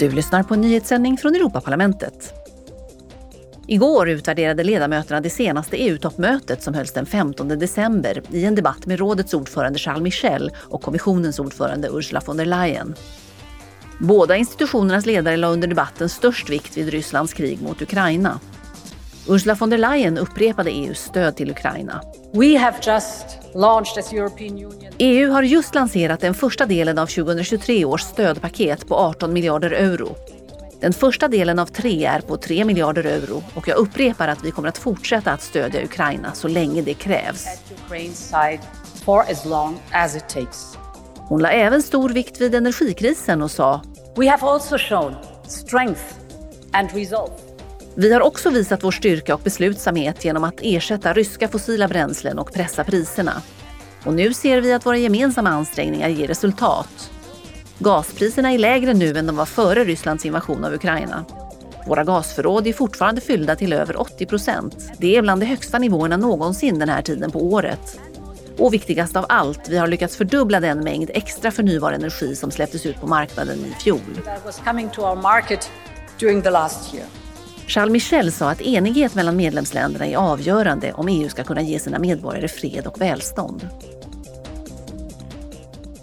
Du lyssnar på en nyhetssändning från Europaparlamentet. Igår utvärderade ledamöterna det senaste EU-toppmötet som hölls den 15 december i en debatt med rådets ordförande Charles Michel och kommissionens ordförande Ursula von der Leyen. Båda institutionernas ledare la under debatten störst vikt vid Rysslands krig mot Ukraina. Ursula von der Leyen upprepade EUs stöd till Ukraina. We have just launched as European Union. EU har just lanserat den första delen av 2023 års stödpaket på 18 miljarder euro. Den första delen av tre är på 3 miljarder euro och jag upprepar att vi kommer att fortsätta att stödja Ukraina så länge det krävs. Hon la även stor vikt vid energikrisen och sa We have also shown strength and resolve. Vi har också visat vår styrka och beslutsamhet genom att ersätta ryska fossila bränslen och pressa priserna. Och nu ser vi att våra gemensamma ansträngningar ger resultat. Gaspriserna är lägre nu än de var före Rysslands invasion av Ukraina. Våra gasförråd är fortfarande fyllda till över 80 procent. Det är bland de högsta nivåerna någonsin den här tiden på året. Och viktigast av allt, vi har lyckats fördubbla den mängd extra förnybar energi som släpptes ut på marknaden i fjol. Charles Michel sa att enighet mellan medlemsländerna är avgörande om EU ska kunna ge sina medborgare fred och välstånd.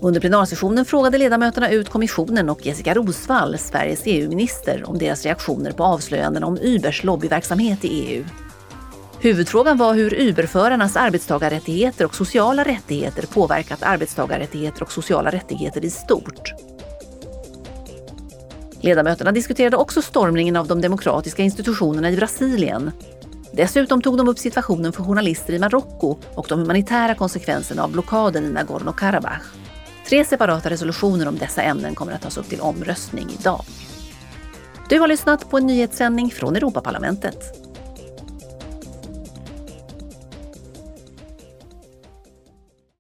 Under plenarsessionen frågade ledamöterna ut kommissionen och Jessica Rosvall, Sveriges EU-minister, om deras reaktioner på avslöjandena om Ubers lobbyverksamhet i EU. Huvudfrågan var hur Uberförarnas arbetstagarrättigheter och sociala rättigheter påverkat arbetstagarrättigheter och sociala rättigheter i stort. Ledamöterna diskuterade också stormningen av de demokratiska institutionerna i Brasilien. Dessutom tog de upp situationen för journalister i Marocko och de humanitära konsekvenserna av blockaden i Nagorno-Karabach. Tre separata resolutioner om dessa ämnen kommer att tas upp till omröstning idag. Du har lyssnat på en nyhetssändning från Europaparlamentet.